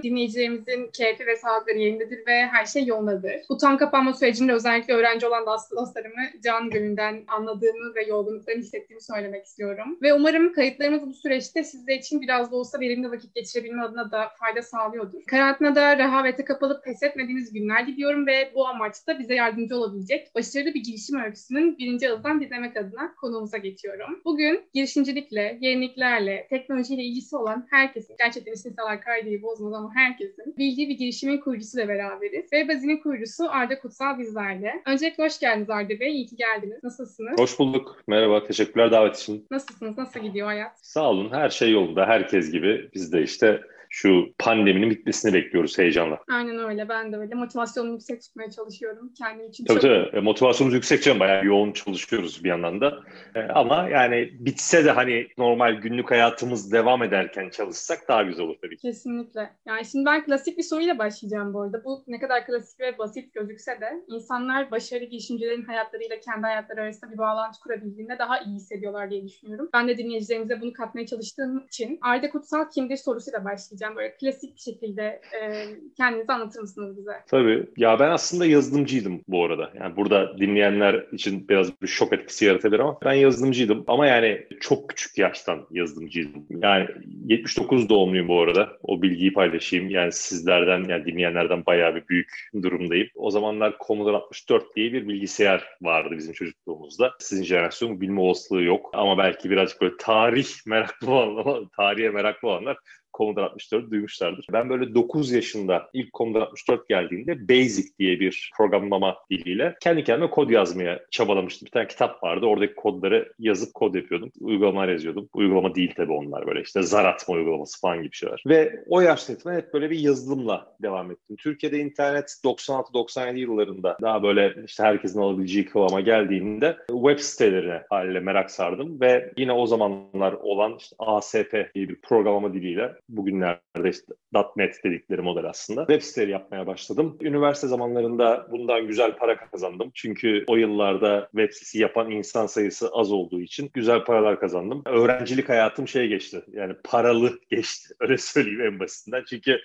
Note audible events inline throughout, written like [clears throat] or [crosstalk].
umarım dinleyicilerimizin keyfi ve sağlıkları yerindedir ve her şey yolundadır. Bu tam kapanma sürecinde özellikle öğrenci olan dostlarımı can gönülden anladığımı ve yorgunluklarını hissettiğimi söylemek istiyorum. Ve umarım kayıtlarımız bu süreçte sizler için biraz da olsa verimli vakit geçirebilme adına da fayda sağlıyordur. Karantinada rehavete kapılıp pes etmediğiniz günler diliyorum ve bu amaçta bize yardımcı olabilecek başarılı bir girişim öyküsünün birinci ağızdan dinlemek adına konuğumuza geçiyorum. Bugün girişimcilikle, yeniliklerle, teknolojiyle ilgisi olan herkesin, gerçekten istisnalar kaydeyi bozmaz herkesin bildiği bir girişimin kurucusuyla beraberiz. Ve Bazin'in kurucusu Arda Kutsal bizlerle. Öncelikle hoş geldiniz Arda Bey, iyi ki geldiniz. Nasılsınız? Hoş bulduk. Merhaba, teşekkürler davet için. Nasılsınız, nasıl gidiyor hayat? Sağ olun, her şey yolunda. Herkes gibi biz de işte şu pandeminin bitmesini bekliyoruz heyecanla. Aynen öyle. Ben de öyle. Motivasyonumu yüksek tutmaya çalışıyorum. Kendim için tabii çok... tabii. E, motivasyonumuz yüksek canım. Bayağı yoğun çalışıyoruz bir yandan da. E, ama yani bitse de hani normal günlük hayatımız devam ederken çalışsak daha güzel olur tabii ki. Kesinlikle. Yani şimdi ben klasik bir soruyla başlayacağım bu arada. Bu ne kadar klasik ve basit gözükse de insanlar başarılı girişimcilerin hayatlarıyla kendi hayatları arasında bir bağlantı kurabildiğinde daha iyi hissediyorlar diye düşünüyorum. Ben de dinleyicilerimize bunu katmaya çalıştığım için Arda Kutsal kimdir sorusuyla başlayacağım başlayacağım. Böyle klasik bir şekilde e, kendinizi anlatır mısınız bize? Tabii. Ya ben aslında yazılımcıydım bu arada. Yani burada dinleyenler için biraz bir şok etkisi yaratabilir ama ben yazılımcıydım. Ama yani çok küçük yaştan yazılımcıydım. Yani 79 doğumluyum bu arada. O bilgiyi paylaşayım. Yani sizlerden yani dinleyenlerden bayağı bir büyük durumdayım. O zamanlar Commodore 64 diye bir bilgisayar vardı bizim çocukluğumuzda. Sizin jenerasyon bilme olasılığı yok. Ama belki birazcık böyle tarih meraklı olanlar, tarihe meraklı olanlar Commodore 64 duymuşlardır. Ben böyle 9 yaşında ilk Commodore 64 geldiğinde Basic diye bir programlama diliyle kendi kendime kod yazmaya çabalamıştım. Bir tane kitap vardı. Oradaki kodları yazıp kod yapıyordum. Uygulamalar yazıyordum. Uygulama değil tabii onlar böyle işte zar atma uygulaması falan gibi şeyler. Ve o yaşta hep böyle bir yazılımla devam ettim. Türkiye'de internet 96-97 yıllarında daha böyle işte herkesin alabileceği kıvama geldiğinde web sitelerine haliyle merak sardım ve yine o zamanlar olan işte ASP diye bir programlama diliyle bugünlerde işte .NET dedikleri model aslında. Web siteleri yapmaya başladım. Üniversite zamanlarında bundan güzel para kazandım. Çünkü o yıllarda web sitesi yapan insan sayısı az olduğu için güzel paralar kazandım. Öğrencilik hayatım şey geçti. Yani paralı [laughs] geçti. Öyle söyleyeyim en basitinden. Çünkü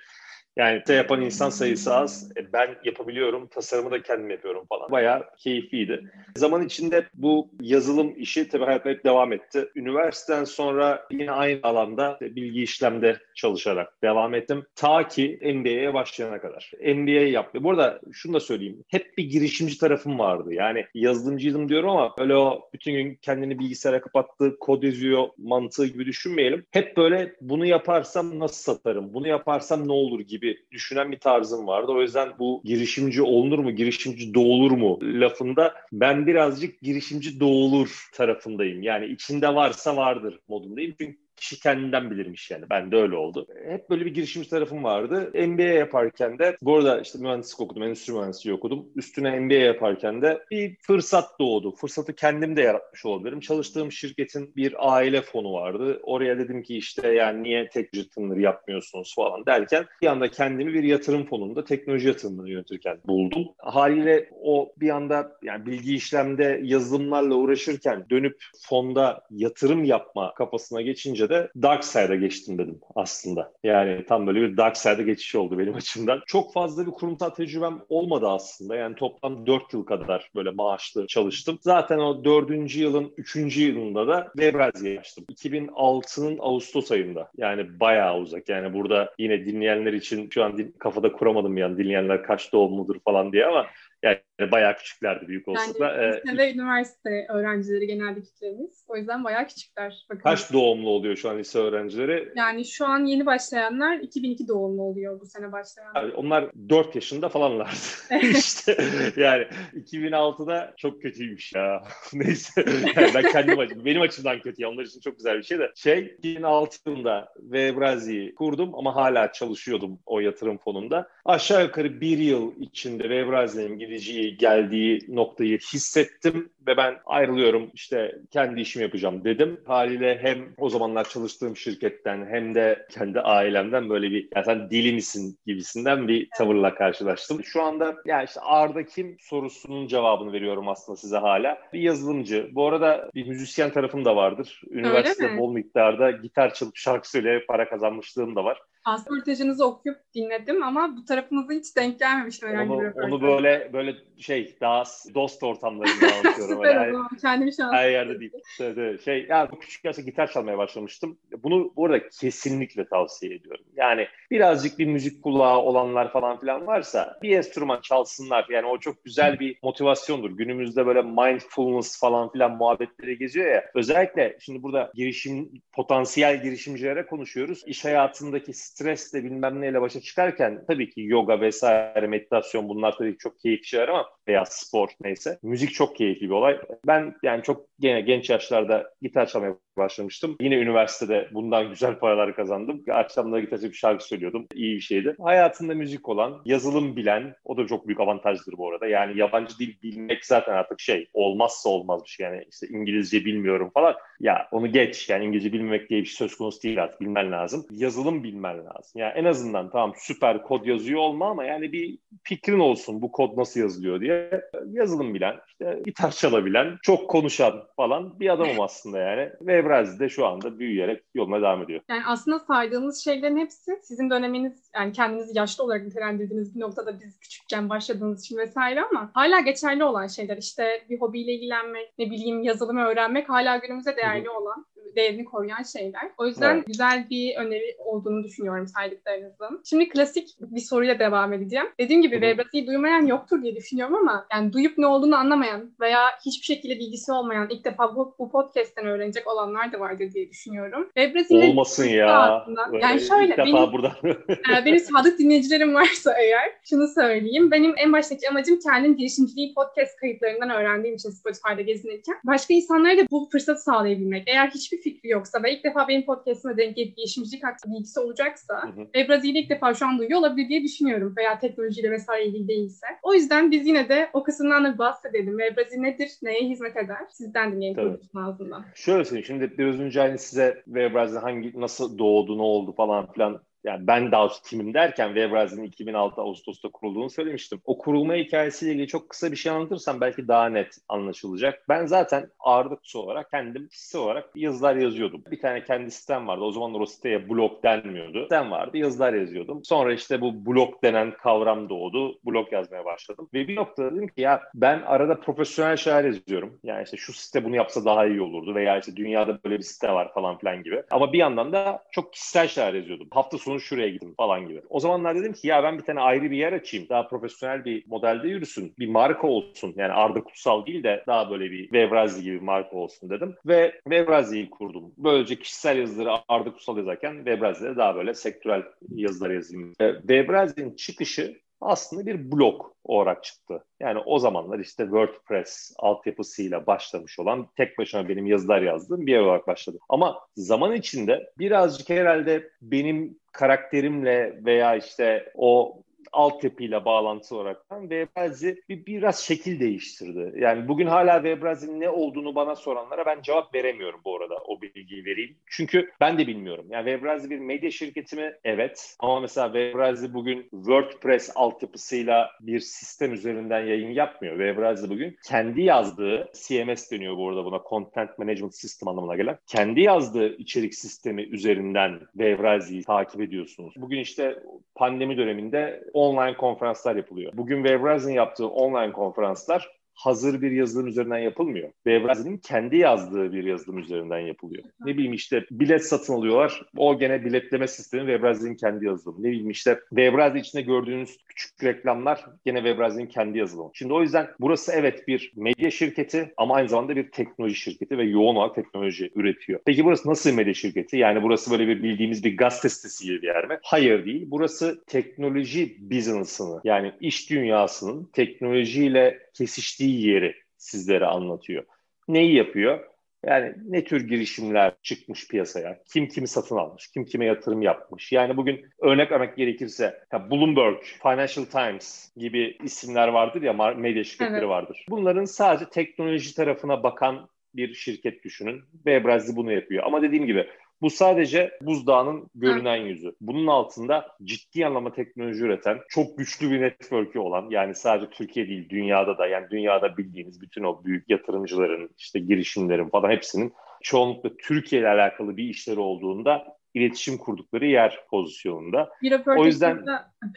yani şey yapan insan sayısı az. E, ben yapabiliyorum. Tasarımı da kendim yapıyorum falan. Bayağı keyifliydi. Zaman içinde bu yazılım işi tabii hayatta hep devam etti. Üniversiteden sonra yine aynı alanda bilgi işlemde çalışarak devam ettim. Ta ki MBA'ye başlayana kadar. MBA yaptım. Bu arada şunu da söyleyeyim. Hep bir girişimci tarafım vardı. Yani yazılımcıydım diyorum ama öyle o bütün gün kendini bilgisayara kapattı, kod yazıyor mantığı gibi düşünmeyelim. Hep böyle bunu yaparsam nasıl satarım, bunu yaparsam ne olur gibi gibi düşünen bir tarzım vardı. O yüzden bu girişimci olunur mu, girişimci doğulur mu lafında ben birazcık girişimci doğulur tarafındayım. Yani içinde varsa vardır modundayım. Çünkü kişi kendinden bilirmiş yani. Ben de öyle oldu. Hep böyle bir girişimci tarafım vardı. MBA yaparken de bu arada işte mühendislik okudum, endüstri mühendisliği okudum. Üstüne MBA yaparken de bir fırsat doğdu. Fırsatı kendim de yaratmış olabilirim. Çalıştığım şirketin bir aile fonu vardı. Oraya dedim ki işte yani niye teknoloji yatırımları yapmıyorsunuz falan derken bir anda kendimi bir yatırım fonunda teknoloji yatırımları yönetirken buldum. Haliyle o bir anda yani bilgi işlemde yazılımlarla uğraşırken dönüp fonda yatırım yapma kafasına geçince önce de Dark Side'a geçtim dedim aslında. Yani tam böyle bir Dark Side'a geçiş oldu benim [laughs] açımdan. Çok fazla bir kurumsal tecrübem olmadı aslında. Yani toplam 4 yıl kadar böyle maaşlı çalıştım. Zaten o 4. yılın 3. yılında da Webrazi'ye açtım. 2006'nın Ağustos ayında. Yani bayağı uzak. Yani burada yine dinleyenler için şu an kafada kuramadım yani dinleyenler kaç doğumludur falan diye ama yani bayağı küçüklerdi büyük olsa Yani lise ve üniversite öğrencileri genelde kitlemiz. O yüzden bayağı küçükler. Bakın. Kaç doğumlu oluyor şu an lise öğrencileri? Yani şu an yeni başlayanlar 2002 doğumlu oluyor bu sene başlayanlar. Yani onlar 4 yaşında falanlardı. [laughs] [laughs] işte yani 2006'da çok kötüymüş ya. [laughs] Neyse. Yani ben kendim açım, benim açımdan kötü. Ya. Onlar için çok güzel bir şey de. Şey 2006 yılında Webrazi'yi kurdum ama hala çalışıyordum o yatırım fonunda. Aşağı yukarı bir yıl içinde Webrazi'nin gideceği geldiği noktayı hissettim ve ben ayrılıyorum işte kendi işimi yapacağım dedim. Haliyle hem o zamanlar çalıştığım şirketten hem de kendi ailemden böyle bir ya sen deli misin gibisinden bir tavırla karşılaştım. Şu anda ya işte Arda kim sorusunun cevabını veriyorum aslında size hala. Bir yazılımcı. Bu arada bir müzisyen tarafım da vardır. Üniversitede bol miktarda gitar çalıp şarkı söyleyerek para kazanmışlığım da var. Aslında röportajınızı okuyup dinledim ama bu tarafınıza hiç denk gelmemiştim herhangi onu, bir röportaj. Onu böyle böyle şey daha dost ortamlarında [laughs] anlatıyorum. Süper yani, o Kendimi an her yerde değil. Evet, Şey, yani küçük yaşta gitar çalmaya başlamıştım. Bunu bu arada kesinlikle tavsiye ediyorum. Yani birazcık bir müzik kulağı olanlar falan filan varsa bir enstrüman çalsınlar. Yani o çok güzel bir motivasyondur. Günümüzde böyle mindfulness falan filan muhabbetleri geziyor ya. Özellikle şimdi burada girişim potansiyel girişimcilere konuşuyoruz. İş hayatındaki stresle bilmem neyle başa çıkarken tabii ki yoga vesaire meditasyon bunlar tabii çok keyifli şeyler ama veya spor neyse. Müzik çok keyifli bir olay. Ben yani çok gene genç yaşlarda gitar çalmaya başlamıştım. Yine üniversitede bundan [laughs] güzel paralar kazandım. Akşamları gitar çalıp şarkı söylüyordum. İyi bir şeydi. Hayatında müzik olan, yazılım bilen, o da çok büyük avantajdır bu arada. Yani yabancı dil bilmek zaten artık şey, olmazsa olmaz bir şey. Yani işte İngilizce bilmiyorum falan. Ya onu geç. Yani İngilizce bilmemek diye bir şey söz konusu değil artık. Bilmen lazım. Yazılım bilmen lazım. Yani en azından tamam süper kod yazıyor olma ama yani bir fikrin olsun bu kod nasıl yazılıyor diye. Yazılım bilen, işte gitar çalabilen, çok konuşan falan bir adamım aslında yani. Ve Evrazi de şu anda büyüyerek yoluna devam ediyor. Yani aslında saydığınız şeylerin hepsi sizin döneminiz yani kendinizi yaşlı olarak nitelendirdiğiniz bir noktada biz küçükken başladığınız için vesaire ama hala geçerli olan şeyler. işte bir hobiyle ilgilenmek, ne bileyim yazılımı öğrenmek hala günümüze değerli Hı-hı. olan değerini koruyan şeyler. O yüzden evet. güzel bir öneri olduğunu düşünüyorum saydıklarınızın. Şimdi klasik bir soruyla devam edeceğim. Dediğim gibi Webrasi'yi duymayan yoktur diye düşünüyorum ama yani duyup ne olduğunu anlamayan veya hiçbir şekilde bilgisi olmayan ilk defa bu, bu podcast'ten öğrenecek olanlar da vardır diye düşünüyorum. Webrasi'nin Olmasın ya. Aslında, yani şöyle ilk benim, burada. [laughs] e, benim sadık dinleyicilerim varsa eğer şunu söyleyeyim. Benim en baştaki amacım kendim girişimciliği podcast kayıtlarından öğrendiğim için Spotify'da gezinirken başka insanlara da bu fırsatı sağlayabilmek. Eğer hiçbir fikri yoksa ve ilk defa benim podcastime denk gelip girişimcilik hakkında bilgisi olacaksa hı hı. ve Brezilya ilk defa şu an duyuyor olabilir diye düşünüyorum veya teknolojiyle vesaire ilgili değilse. O yüzden biz yine de o kısımdan da bahsedelim. Ve Brezilya nedir, neye hizmet eder? Sizden dinleyelim konuşun ağzından. Şöyle söyleyeyim. Şimdi biraz önce hani size Webraz'ın hangi nasıl doğdu, ne oldu falan filan yani ben daha kimim derken Webrazi'nin 2006 Ağustos'ta kurulduğunu söylemiştim. O kurulma hikayesiyle ilgili çok kısa bir şey anlatırsam belki daha net anlaşılacak. Ben zaten ağırlıkçı olarak kendim kişisel olarak yazılar yazıyordum. Bir tane kendi sitem vardı. O zamanlar o siteye blog denmiyordu. Sitem vardı. Yazılar yazıyordum. Sonra işte bu blog denen kavram doğdu. Blog yazmaya başladım. Ve bir noktada dedim ki ya ben arada profesyonel şeyler yazıyorum. Yani işte şu site bunu yapsa daha iyi olurdu veya işte dünyada böyle bir site var falan filan gibi. Ama bir yandan da çok kişisel şeyler yazıyordum. Hafta sonu şuraya gidin falan gibi. O zamanlar dedim ki ya ben bir tane ayrı bir yer açayım. Daha profesyonel bir modelde yürüsün. Bir marka olsun. Yani Arda Kutsal değil de daha böyle bir Vevrazi gibi bir marka olsun dedim. Ve Vevrazi'yi kurdum. Böylece kişisel yazıları Arda Kutsal yazarken Vevrazi'de daha böyle sektörel yazılar yazayım. Vevrazi'nin çıkışı aslında bir blog olarak çıktı. Yani o zamanlar işte WordPress altyapısıyla başlamış olan tek başına benim yazılar yazdığım bir yer olarak başladı. Ama zaman içinde birazcık herhalde benim karakterimle veya işte o altyapıyla bağlantısı olarak Webrazi bir, biraz şekil değiştirdi. Yani bugün hala Webrazi'nin ne olduğunu bana soranlara ben cevap veremiyorum bu arada o bilgiyi vereyim. Çünkü ben de bilmiyorum. Yani Webrazi bir medya şirketi mi? Evet. Ama mesela Webrazi bugün WordPress altyapısıyla bir sistem üzerinden yayın yapmıyor. Webrazi bugün kendi yazdığı CMS deniyor bu arada buna Content Management System anlamına gelen. Kendi yazdığı içerik sistemi üzerinden Webrazi'yi takip ediyorsunuz. Bugün işte pandemi döneminde online konferanslar yapılıyor. Bugün Webrazi'nin yaptığı online konferanslar hazır bir yazılım üzerinden yapılmıyor. Webrazi'nin kendi yazdığı bir yazılım üzerinden yapılıyor. Ne bileyim işte bilet satın alıyorlar. O gene biletleme sistemi Webrazi'nin kendi yazılımı. Ne bileyim işte Webrazi içinde gördüğünüz küçük reklamlar gene Webrazi'nin kendi yazılımı. Şimdi o yüzden burası evet bir medya şirketi ama aynı zamanda bir teknoloji şirketi ve yoğun olarak teknoloji üretiyor. Peki burası nasıl medya şirketi? Yani burası böyle bir bildiğimiz bir gazete sitesi gibi bir yer mi? Hayır değil. Burası teknoloji business'ını yani iş dünyasının teknolojiyle kesiştiği yeri sizlere anlatıyor. Neyi yapıyor? Yani ne tür girişimler çıkmış piyasaya? Kim kimi satın almış? Kim kime yatırım yapmış? Yani bugün örnek vermek gerekirse Bloomberg, Financial Times gibi isimler vardır ya medya şirketleri evet. vardır. Bunların sadece teknoloji tarafına bakan bir şirket düşünün ve Brazil bunu yapıyor. Ama dediğim gibi bu sadece buzdağının görünen yüzü. Bunun altında ciddi anlamda teknoloji üreten, çok güçlü bir network'ü olan yani sadece Türkiye değil dünyada da yani dünyada bildiğiniz bütün o büyük yatırımcıların işte girişimlerin falan hepsinin çoğunlukla Türkiye ile alakalı bir işleri olduğunda iletişim kurdukları yer pozisyonunda. Bir o yüzden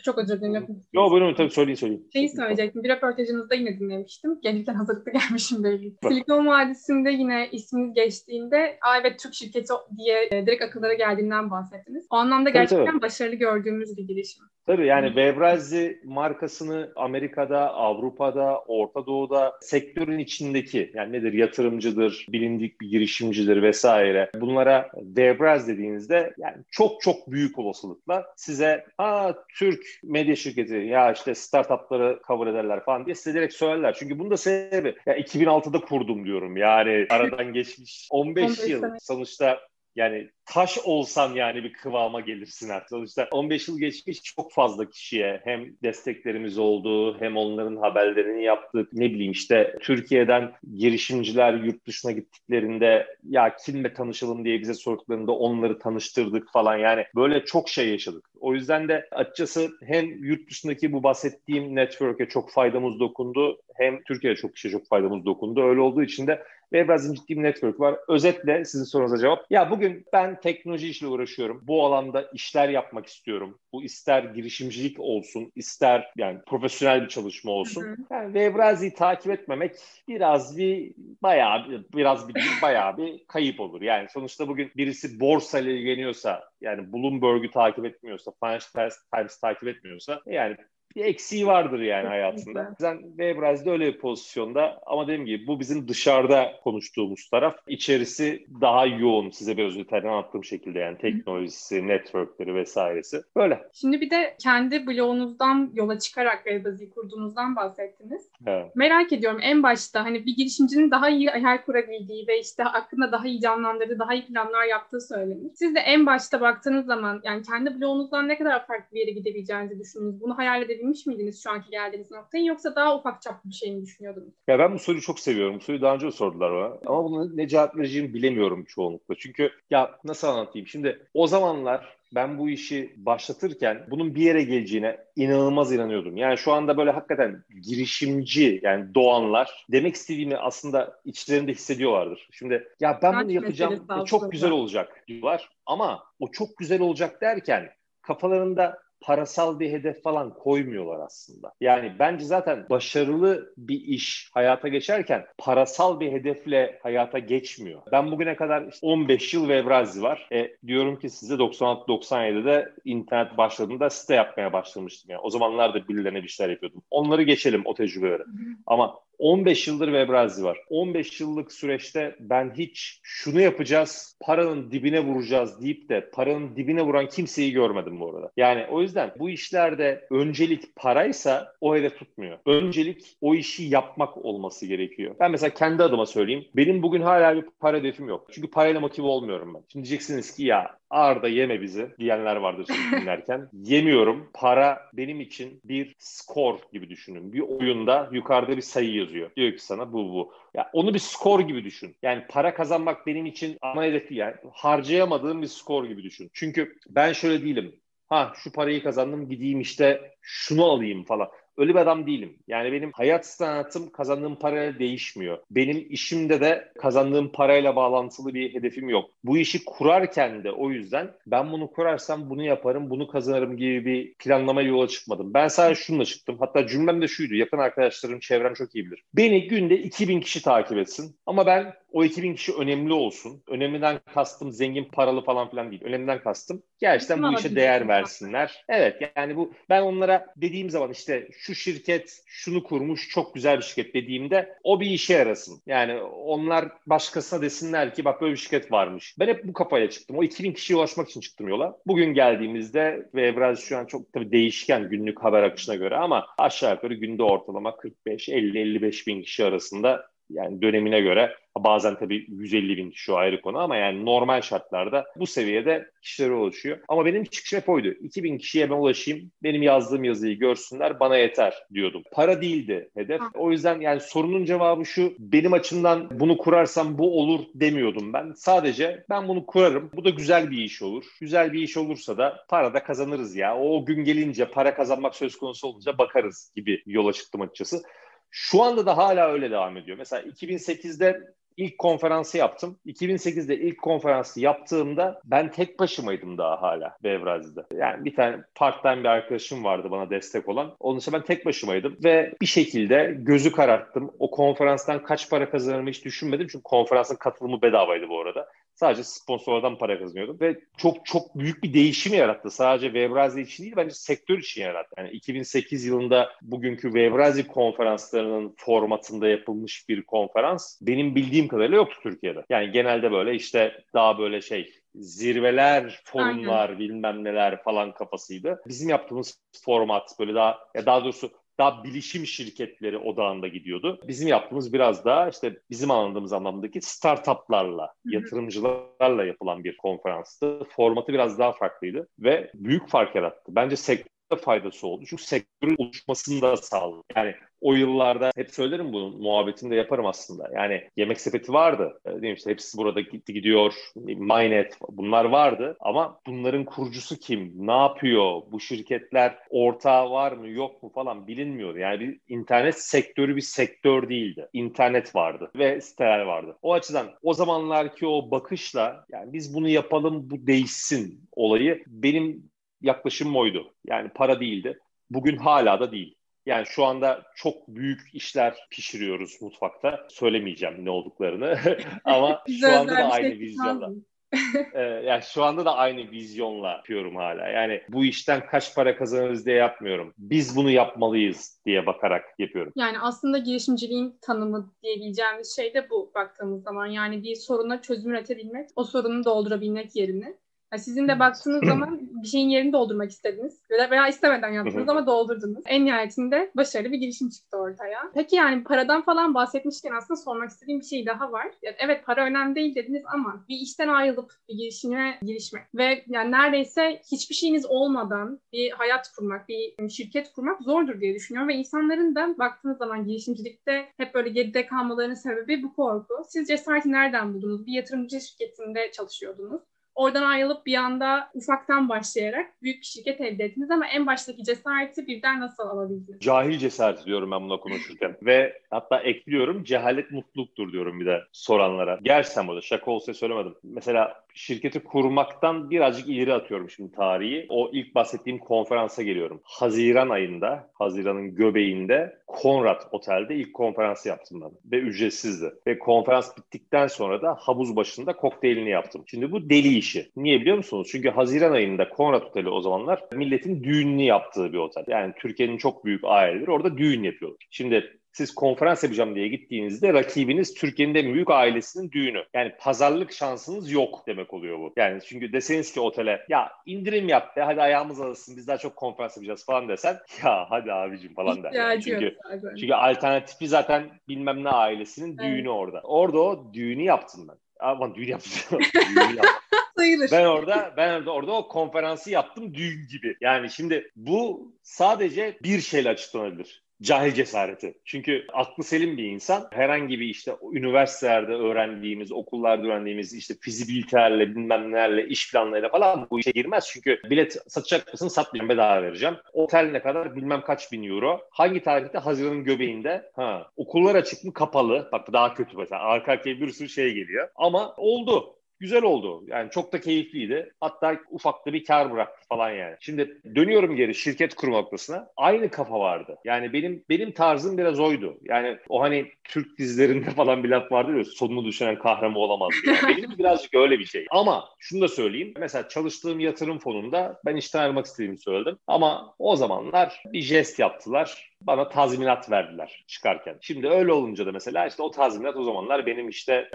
çok özür dilerim. Yok buyurun tabii söyleyin söyleyin. Şeyi söyleyecektim. Bir röportajınızda yine dinlemiştim. Gelirken hazırlıklı [laughs] gelmişim belli. Silikon Vadisi'nde yine isminiz geçtiğinde Aa evet Türk şirketi diye e, direkt akıllara geldiğinden bahsettiniz. O anlamda gerçekten tabii, tabii. başarılı gördüğümüz bir girişim. Tabii yani Webrazi markasını Amerika'da, Avrupa'da, Orta Doğu'da sektörün içindeki yani nedir yatırımcıdır, bilindik bir girişimcidir vesaire. Bunlara Webraz dediğinizde yani çok çok büyük olasılıkla size ha Türk medya şirketi ya işte startupları cover ederler falan diye size direkt söylerler. Çünkü bunun da sebebi ya 2006'da kurdum diyorum. Yani aradan geçmiş 15, 15 yıl. Sonuçta yani taş olsan yani bir kıvama gelirsin artık. Sonuçta 15 yıl geçmiş çok fazla kişiye hem desteklerimiz oldu hem onların haberlerini yaptık. Ne bileyim işte Türkiye'den girişimciler yurt dışına gittiklerinde ya kimle tanışalım diye bize sorduklarında onları tanıştırdık falan. Yani böyle çok şey yaşadık. O yüzden de açıkçası hem yurt dışındaki bu bahsettiğim network'e çok faydamız dokundu hem Türkiye'de çok kişiye çok faydamız dokundu. Öyle olduğu için de ve biraz ciddi bir network var. Özetle sizin sorunuza cevap. Ya bugün ben teknoloji işle uğraşıyorum. Bu alanda işler yapmak istiyorum. Bu ister girişimcilik olsun, ister yani profesyonel bir çalışma olsun. Hı hı. Yani Webrazi'yi takip etmemek biraz bir bayağı bir, biraz bir bayağı bir kayıp olur. Yani sonuçta bugün birisi borsa ile ilgileniyorsa yani Bloomberg'u takip etmiyorsa, Financial Times takip etmiyorsa yani bir eksiği vardır yani hayatında. Yüzden Webraz'da öyle bir pozisyonda ama dediğim gibi bu bizim dışarıda konuştuğumuz taraf. İçerisi daha yoğun size biraz öteden anlattığım şekilde yani teknolojisi, networkleri vesairesi. Böyle. Şimdi bir de kendi blogunuzdan yola çıkarak Webraz'ı kurduğunuzdan bahsettiniz. Evet. Merak ediyorum en başta hani bir girişimcinin daha iyi hayal kurabildiği ve işte hakkında daha iyi canlandırdığı, daha iyi planlar yaptığı söylenir. Siz de en başta baktığınız zaman yani kendi blogunuzdan ne kadar farklı bir yere gidebileceğinizi düşündünüz. Bunu hayal edebilmiş yapabilmiş miydiniz şu anki geldiğiniz noktayı yoksa daha ufak çaplı bir şey mi düşünüyordunuz? Ya ben bu soruyu çok seviyorum. Bu soruyu daha önce sordular bana. Ama bunu ne cevap vereceğimi bilemiyorum çoğunlukla. Çünkü ya nasıl anlatayım? Şimdi o zamanlar ben bu işi başlatırken bunun bir yere geleceğine inanılmaz inanıyordum. Yani şu anda böyle hakikaten girişimci yani doğanlar demek istediğimi aslında içlerinde hissediyorlardır. Şimdi ya ben bunu yapacağım çok güzel olacak diyorlar ama o çok güzel olacak derken kafalarında parasal bir hedef falan koymuyorlar aslında. Yani bence zaten başarılı bir iş hayata geçerken parasal bir hedefle hayata geçmiyor. Ben bugüne kadar işte 15 yıl Webrazi var. E, diyorum ki size 96-97'de internet başladığında site yapmaya başlamıştım. Yani o zamanlar da birilerine bir şeyler yapıyordum. Onları geçelim o tecrübeleri. Ama 15 yıldır Webrazi var. 15 yıllık süreçte ben hiç şunu yapacağız, paranın dibine vuracağız deyip de paranın dibine vuran kimseyi görmedim bu arada. Yani o yüzden bu işlerde öncelik paraysa o hedef tutmuyor. Öncelik o işi yapmak olması gerekiyor. Ben mesela kendi adıma söyleyeyim. Benim bugün hala bir para hedefim yok. Çünkü parayla motive olmuyorum ben. Şimdi diyeceksiniz ki ya Arda yeme bizi diyenler vardır şimdi [laughs] dinlerken. Yemiyorum. Para benim için bir skor gibi düşünün. Bir oyunda yukarıda bir sayı yazıyor. Diyor ki sana bu bu. Ya onu bir skor gibi düşün. Yani para kazanmak benim için ana hedefi yani harcayamadığım bir skor gibi düşün. Çünkü ben şöyle değilim. Ha şu parayı kazandım gideyim işte şunu alayım falan. Öyle bir adam değilim. Yani benim hayat sanatım kazandığım parayla değişmiyor. Benim işimde de kazandığım parayla bağlantılı bir hedefim yok. Bu işi kurarken de o yüzden ben bunu kurarsam bunu yaparım, bunu kazanırım gibi bir planlama yola çıkmadım. Ben sadece şununla çıktım. Hatta cümlem de şuydu. Yakın arkadaşlarım, çevrem çok iyi bilir. Beni günde 2000 kişi takip etsin. Ama ben o 2000 kişi önemli olsun. Önemliden kastım zengin paralı falan filan değil. Önemliden kastım gerçekten bu işe değer versinler. Evet yani bu ben onlara dediğim zaman işte şu şirket şunu kurmuş çok güzel bir şirket dediğimde o bir işe yarasın. Yani onlar başkasına desinler ki bak böyle bir şirket varmış. Ben hep bu kafaya çıktım. O 2000 kişiye ulaşmak için çıktım yola. Bugün geldiğimizde ve Evraz şu an çok tabii değişken günlük haber akışına göre ama aşağı yukarı günde ortalama 45, 50, 55 bin kişi arasında yani dönemine göre bazen tabii 150 bin kişi o ayrı konu ama yani normal şartlarda bu seviyede kişiler ulaşıyor. Ama benim çıkış hep oydu. 2000 kişiye ben ulaşayım, benim yazdığım yazıyı görsünler, bana yeter diyordum. Para değildi hedef. O yüzden yani sorunun cevabı şu, benim açımdan bunu kurarsam bu olur demiyordum ben. Sadece ben bunu kurarım, bu da güzel bir iş olur. Güzel bir iş olursa da para da kazanırız ya. O gün gelince para kazanmak söz konusu olunca bakarız gibi yola çıktım açıkçası. Şu anda da hala öyle devam ediyor. Mesela 2008'de ilk konferansı yaptım. 2008'de ilk konferansı yaptığımda ben tek başımaydım daha hala Bevrazi'de. Yani bir tane part-time bir arkadaşım vardı bana destek olan. Onun için ben tek başımaydım ve bir şekilde gözü kararttım. O konferanstan kaç para kazanırımı hiç düşünmedim çünkü konferansın katılımı bedavaydı bu arada. Sadece sponsordan para kazanıyordum ve çok çok büyük bir değişim yarattı. Sadece Webrazi için değil bence sektör için yarattı. Yani 2008 yılında bugünkü Webrazi konferanslarının formatında yapılmış bir konferans benim bildiğim kadarıyla yoktu Türkiye'de. Yani genelde böyle işte daha böyle şey zirveler, forumlar, Aynen. bilmem neler falan kafasıydı. Bizim yaptığımız format böyle daha ya daha doğrusu daha bilişim şirketleri odağında gidiyordu. Bizim yaptığımız biraz daha işte bizim anladığımız anlamdaki startuplarla, yatırımcılarla yapılan bir konferanstı. Formatı biraz daha farklıydı ve büyük fark yarattı. Bence sektör faydası oldu. Çünkü sektörün oluşmasını da sağladı. Yani o yıllarda hep söylerim bunun muhabbetini de yaparım aslında. Yani yemek sepeti vardı. Değil mi? İşte hepsi burada gitti gidiyor. Mynet bunlar vardı. Ama bunların kurucusu kim? Ne yapıyor? Bu şirketler ortağı var mı yok mu falan bilinmiyor. Yani bir internet sektörü bir sektör değildi. İnternet vardı ve siteler vardı. O açıdan o zamanlarki o bakışla yani biz bunu yapalım bu değişsin olayı benim yaklaşımım oydu. Yani para değildi. Bugün hala da değil. Yani şu anda çok büyük işler pişiriyoruz mutfakta. Söylemeyeceğim ne olduklarını [laughs] ama [laughs] şu anda da aynı şey vizyonla. [laughs] ee, yani şu anda da aynı vizyonla yapıyorum hala. Yani bu işten kaç para kazanırız diye yapmıyorum. Biz bunu yapmalıyız diye bakarak yapıyorum. Yani aslında girişimciliğin tanımı diyebileceğimiz şey de bu baktığımız zaman. Yani bir soruna çözüm üretebilmek, o sorunu doldurabilmek yerine yani sizin de baktığınız [clears throat] zaman bir şeyin yerini doldurmak istediniz veya istemeden yaptınız ama doldurdunuz. En nihayetinde başarılı bir girişim çıktı ortaya. Peki yani paradan falan bahsetmişken aslında sormak istediğim bir şey daha var. Yani evet para önemli değil dediniz ama bir işten ayrılıp bir girişime girişmek ve yani neredeyse hiçbir şeyiniz olmadan bir hayat kurmak, bir şirket kurmak zordur diye düşünüyorum ve insanların da baktığınız zaman girişimcilikte hep böyle geride kalmalarının sebebi bu korku. Siz cesareti nereden buldunuz? Bir yatırımcı şirketinde çalışıyordunuz. Oradan ayrılıp bir anda ufaktan başlayarak büyük bir şirket elde ettiniz ama en baştaki cesareti birden nasıl alabildiniz? Cahil cesareti diyorum ben buna konuşurken. Ve hatta ekliyorum cehalet mutluluktur diyorum bir de soranlara. Gerçekten burada şaka olsa söylemedim. Mesela şirketi kurmaktan birazcık ileri atıyorum şimdi tarihi. O ilk bahsettiğim konferansa geliyorum. Haziran ayında, Haziran'ın göbeğinde Konrad Otel'de ilk konferansı yaptım ben. Ve ücretsizdi. Ve konferans bittikten sonra da havuz başında kokteylini yaptım. Şimdi bu deli işi. Niye biliyor musunuz? Çünkü Haziran ayında Konrad Oteli o zamanlar milletin düğününü yaptığı bir otel. Yani Türkiye'nin çok büyük aileleri orada düğün yapıyorlar. Şimdi siz konferans yapacağım diye gittiğinizde rakibiniz Türkiye'nin en büyük ailesinin düğünü. Yani pazarlık şansınız yok demek oluyor bu. Yani çünkü deseniz ki otele ya indirim yap be hadi ayağımız alışsın biz daha çok konferans yapacağız falan desen ya hadi abicim falan der. Yani. Çünkü, çünkü alternatifi zaten bilmem ne ailesinin evet. düğünü orada. Orada o düğünü yaptım ben. Aman düğün yaptım. [laughs] düğün yaptım. Sayılır. Ben orada ben orada, orada o konferansı yaptım düğün gibi. Yani şimdi bu sadece bir şeyle açıklanabilir cahil cesareti. Çünkü aklı selim bir insan herhangi bir işte üniversitelerde öğrendiğimiz, okullarda öğrendiğimiz işte fizibilitelerle, bilmem nelerle, iş planlarıyla falan bu işe girmez. Çünkü bilet satacak mısın? Satmayacağım, bedava vereceğim. Otel ne kadar? Bilmem kaç bin euro. Hangi tarihte? Haziran'ın göbeğinde. Ha, okullar açık mı? Kapalı. Bak daha kötü mesela. Arka arkaya bir sürü şey geliyor. Ama oldu güzel oldu. Yani çok da keyifliydi. Hatta ufak da bir kar bıraktı falan yani. Şimdi dönüyorum geri şirket kurma noktasına. Aynı kafa vardı. Yani benim benim tarzım biraz oydu. Yani o hani Türk dizilerinde [laughs] falan bir laf vardır ya sonunu düşünen kahraman olamaz. Yani benim [laughs] birazcık öyle bir şey. Ama şunu da söyleyeyim. Mesela çalıştığım yatırım fonunda ben işten ayrılmak istediğimi söyledim. Ama o zamanlar bir jest yaptılar bana tazminat verdiler çıkarken. Şimdi öyle olunca da mesela işte o tazminat o zamanlar benim işte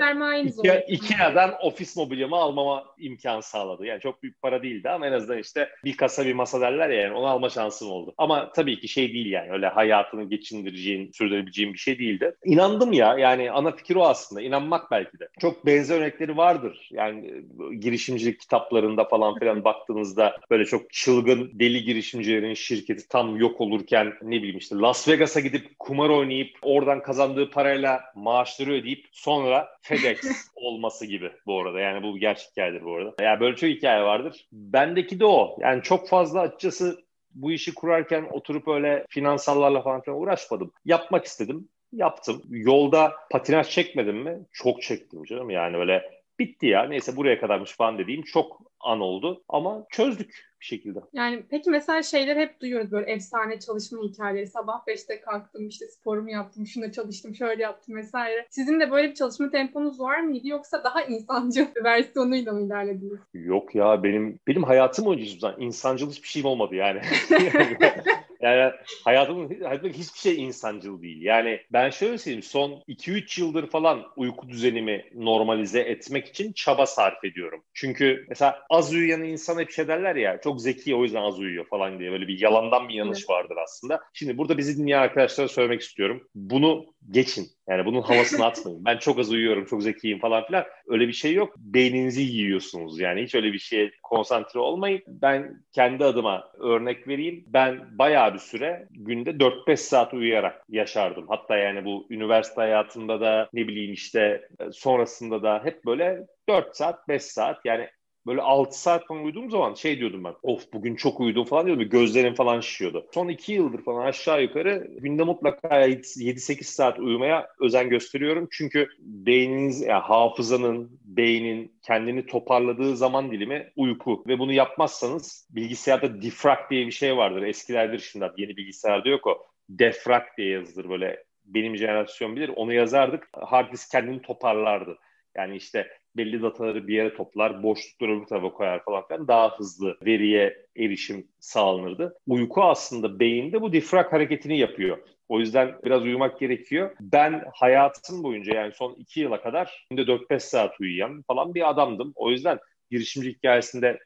iki, Ikea'dan ofis mobilyamı almama imkan sağladı. Yani çok büyük para değildi ama en azından işte bir kasa bir masa derler ya yani onu alma şansım oldu. Ama tabii ki şey değil yani öyle hayatını geçindireceğin, sürdürebileceğin bir şey değildi. İnandım ya yani ana fikir o aslında. İnanmak belki de. Çok benzer örnekleri vardır. Yani e, girişimcilik kitaplarında falan filan baktığınızda böyle çok çılgın deli girişimcilerin şirketi tam yok olurken ne bileyim işte Las Vegas'a gidip kumar oynayıp oradan kazandığı parayla maaşları ödeyip sonra FedEx [laughs] olması gibi bu arada. Yani bu gerçek hikayedir bu arada. Yani böyle çok hikaye vardır. Bendeki de o. Yani çok fazla açıkçası bu işi kurarken oturup öyle finansallarla falan filan uğraşmadım. Yapmak istedim Yaptım. Yolda patinaj çekmedim mi? Çok çektim canım. Yani öyle bitti ya neyse buraya kadarmış falan dediğim çok an oldu ama çözdük bir şekilde. Yani peki mesela şeyler hep duyuyoruz böyle efsane çalışma hikayeleri. Sabah 5'te kalktım işte sporumu yaptım, şuna çalıştım, şöyle yaptım vesaire. Sizin de böyle bir çalışma temponuz var mıydı yoksa daha insancıl bir [laughs] versiyonuyla mı ilerlediniz? Yok ya benim benim hayatım boyunca hiçbir zaman insancıl hiçbir şeyim olmadı yani. [laughs] [laughs] Yani hayatımın, hayatımdaki hiçbir şey insancıl değil. Yani ben şöyle söyleyeyim son 2-3 yıldır falan uyku düzenimi normalize etmek için çaba sarf ediyorum. Çünkü mesela az uyuyan insan hep şey derler ya çok zeki o yüzden az uyuyor falan diye böyle bir yalandan bir yanlış evet. vardır aslında. Şimdi burada bizi dinleyen arkadaşlara söylemek istiyorum. Bunu geçin. Yani bunun havasını [laughs] atmayın. Ben çok az uyuyorum, çok zekiyim falan filan. Öyle bir şey yok. Beyninizi yiyorsunuz yani. Hiç öyle bir şeye konsantre olmayın. Ben kendi adıma örnek vereyim. Ben bayağı bir süre günde 4-5 saat uyuyarak yaşardım. Hatta yani bu üniversite hayatında da ne bileyim işte sonrasında da hep böyle 4 saat, 5 saat yani böyle 6 saat falan uyuduğum zaman şey diyordum ben. Of bugün çok uyudum falan diyordum. Gözlerim falan şişiyordu. Son 2 yıldır falan aşağı yukarı günde mutlaka 7-8 saat uyumaya özen gösteriyorum. Çünkü beyniniz, yani hafızanın, beynin kendini toparladığı zaman dilimi uyku. Ve bunu yapmazsanız bilgisayarda defrag diye bir şey vardır. Eskilerdir şimdi yeni bilgisayarda yok o. Defrag diye yazılır böyle benim jenerasyon bilir. Onu yazardık. Hard disk kendini toparlardı. Yani işte belli dataları bir yere toplar, boşlukları öbür tarafa koyar falan filan daha hızlı veriye erişim sağlanırdı. Uyku aslında beyinde bu difrak hareketini yapıyor. O yüzden biraz uyumak gerekiyor. Ben hayatım boyunca yani son iki yıla kadar günde 4-5 saat uyuyan falan bir adamdım. O yüzden girişimci hikayesinde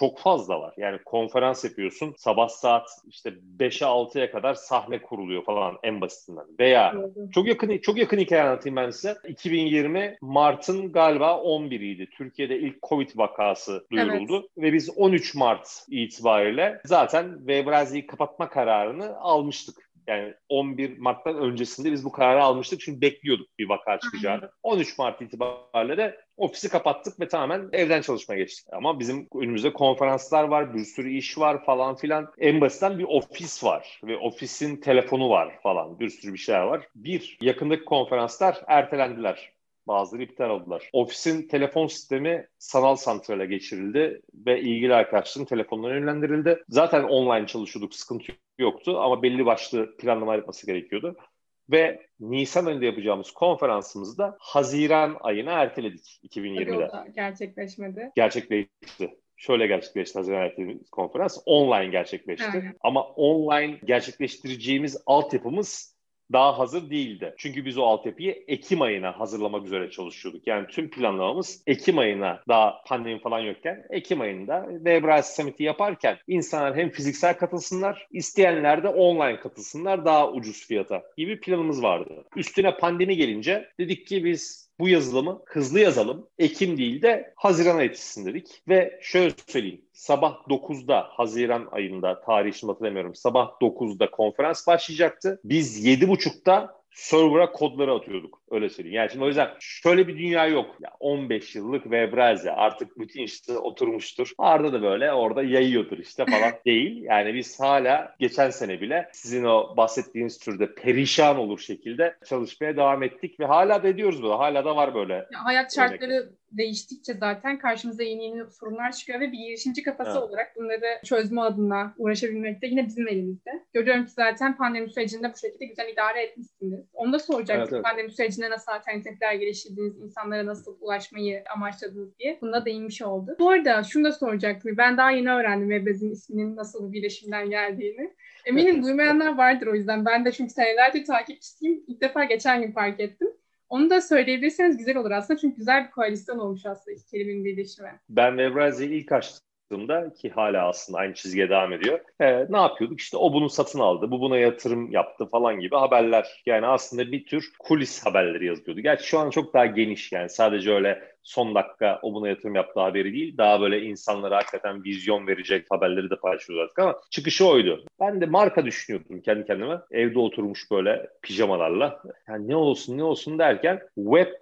çok fazla var. Yani konferans yapıyorsun sabah saat işte 5'e 6'ya kadar sahne kuruluyor falan en basitinden. Veya çok yakın çok yakın hikaye anlatayım ben size. 2020 Mart'ın galiba 11'iydi. Türkiye'de ilk Covid vakası duyuruldu evet. ve biz 13 Mart itibariyle zaten Webrazi'yi kapatma kararını almıştık. Yani 11 Mart'tan öncesinde biz bu kararı almıştık çünkü bekliyorduk bir vaka çıkacağını. 13 Mart itibariyle de ofisi kapattık ve tamamen evden çalışmaya geçtik. Ama bizim önümüzde konferanslar var, bir sürü iş var falan filan. En basitten bir ofis var ve ofisin telefonu var falan. Bir sürü bir şeyler var. Bir, yakındaki konferanslar ertelendiler. Bazıları iptal oldular. Ofisin telefon sistemi sanal santrale geçirildi ve ilgili arkadaşların telefonlarına yönlendirildi. Zaten online çalışıyorduk, sıkıntı yoktu ama belli başlı planlama yapması gerekiyordu. Ve Nisan ayında yapacağımız konferansımızda Haziran ayına erteledik 2020'de. gerçekleşmedi. Gerçekleşti şöyle gerçekleşti Haziran ayı konferans. Online gerçekleşti. Evet. Ama online gerçekleştireceğimiz altyapımız daha hazır değildi. Çünkü biz o altyapıyı Ekim ayına hazırlamak üzere çalışıyorduk. Yani tüm planlamamız Ekim ayına daha pandemi falan yokken Ekim ayında Webrazi Summit'i yaparken insanlar hem fiziksel katılsınlar, isteyenler de online katılsınlar daha ucuz fiyata gibi planımız vardı. Üstüne pandemi gelince dedik ki biz bu yazılımı hızlı yazalım. Ekim değil de Haziran'a yetişsin dedik. Ve şöyle söyleyeyim. Sabah 9'da Haziran ayında tarih şimdi hatırlamıyorum. Sabah 9'da konferans başlayacaktı. Biz 7.30'da server'a kodları atıyorduk. Öyle söyleyeyim. Yani şimdi o yüzden şöyle bir dünya yok. Ya 15 yıllık Webrazi artık bütün işte oturmuştur. Arda da böyle orada yayıyordur işte falan [laughs] değil. Yani biz hala geçen sene bile sizin o bahsettiğiniz türde perişan olur şekilde çalışmaya devam ettik ve hala da ediyoruz bunu. Hala da var böyle. Ya hayat şartları örnekler değiştikçe zaten karşımıza yeni yeni sorunlar çıkıyor ve bir girişimci kafası evet. olarak bunları çözme adına uğraşabilmek de yine bizim elimizde. Görüyorum ki zaten pandemi sürecinde bu şekilde güzel idare etmişsiniz. Onu da soracaktım. Evet, evet. Pandemi sürecinde nasıl alternatifler geliştirdiniz, insanlara nasıl ulaşmayı amaçladınız diye. Bunda değinmiş oldu. Bu arada şunu da soracaktım. Ben daha yeni öğrendim Webbez'in isminin nasıl bir birleşimden geldiğini. Eminim duymayanlar vardır o yüzden. Ben de çünkü senelerdir takipçisiyim. İlk defa geçen gün fark ettim. Onu da söyleyebilirseniz güzel olur aslında. Çünkü güzel bir koalisyon olmuş aslında iki kelimenin birleşimi. Ben Webrazi'yi ilk açtığımda ki hala aslında aynı çizgiye devam ediyor. E, ne yapıyorduk? İşte o bunu satın aldı, bu buna yatırım yaptı falan gibi haberler. Yani aslında bir tür kulis haberleri yazıyordu. Gerçi şu an çok daha geniş yani sadece öyle son dakika o buna yatırım yaptığı haberi değil. Daha böyle insanlara hakikaten vizyon verecek haberleri de paylaşıyoruz artık ama çıkışı oydu. Ben de marka düşünüyordum kendi kendime. Evde oturmuş böyle pijamalarla. Yani ne olsun ne olsun derken web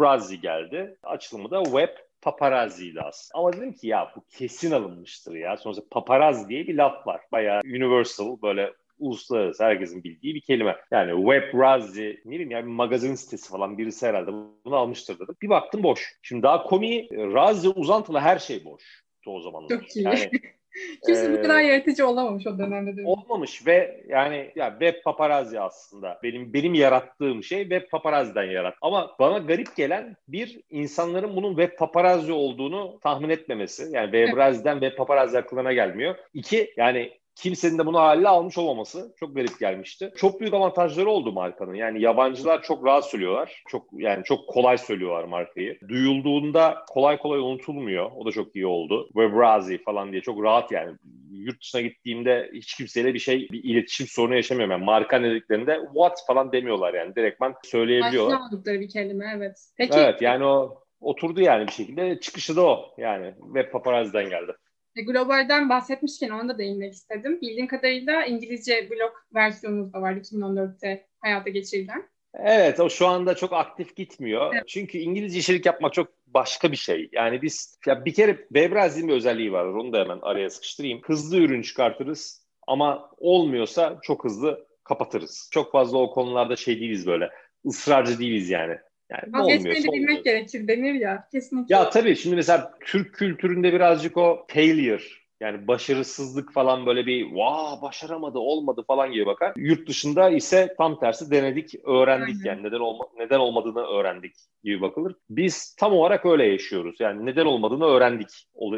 Razi geldi. Açılımı da web paparazzi'ydi aslında. Ama dedim ki ya bu kesin alınmıştır ya. Sonuçta paparazzi diye bir laf var. Bayağı universal böyle uluslararası herkesin bildiği bir kelime. Yani web razi ne bileyim yani bir magazin sitesi falan birisi herhalde bunu almıştır dedim. Bir baktım boş. Şimdi daha komiği razi uzantılı her şey boş o zamanlar. Çok iyi. Yani [laughs] Kimse ee, bu kadar yaratıcı olamamış o dönemde. Değil olmamış ve yani ya web paparazzi aslında benim benim yarattığım şey web paparazzi'den yarat. Ama bana garip gelen bir insanların bunun web paparazzi olduğunu tahmin etmemesi. Yani web paparazzi'den web paparazzi aklına gelmiyor. İki yani kimsenin de bunu haline almış olmaması çok garip gelmişti. Çok büyük avantajları oldu markanın. Yani yabancılar çok rahat söylüyorlar. Çok yani çok kolay söylüyorlar markayı. Duyulduğunda kolay kolay unutulmuyor. O da çok iyi oldu. Webrazi falan diye çok rahat yani. Yurt dışına gittiğimde hiç kimseyle bir şey, bir iletişim sorunu yaşamıyorum. Yani marka dediklerinde what falan demiyorlar yani. Direktman söyleyebiliyorlar. Başlamadıkları bir kelime evet. Peki. Evet yani o oturdu yani bir şekilde. Çıkışı da o yani. Web paparazzi'den geldi. E, globalden bahsetmişken onu da değinmek istedim. Bildiğim kadarıyla İngilizce blog versiyonumuz da var 2014'te hayata geçirilen. Evet o şu anda çok aktif gitmiyor. Evet. Çünkü İngilizce içerik yapmak çok başka bir şey. Yani biz ya bir kere Webraz'in bir özelliği var. Onu da hemen araya sıkıştırayım. Hızlı ürün çıkartırız ama olmuyorsa çok hızlı kapatırız. Çok fazla o konularda şey değiliz böyle. ısrarcı değiliz yani. Yani Vazgeçmeyi de bilmek gerekir denir ya. Kesinlikle. Ya tabii şimdi mesela Türk kültüründe birazcık o failure yani başarısızlık falan böyle bir vaa başaramadı olmadı falan gibi bakar. Yurt dışında ise tam tersi denedik öğrendik Aynen. yani neden olma, neden olmadığını öğrendik gibi bakılır. Biz tam olarak öyle yaşıyoruz. Yani neden olmadığını öğrendik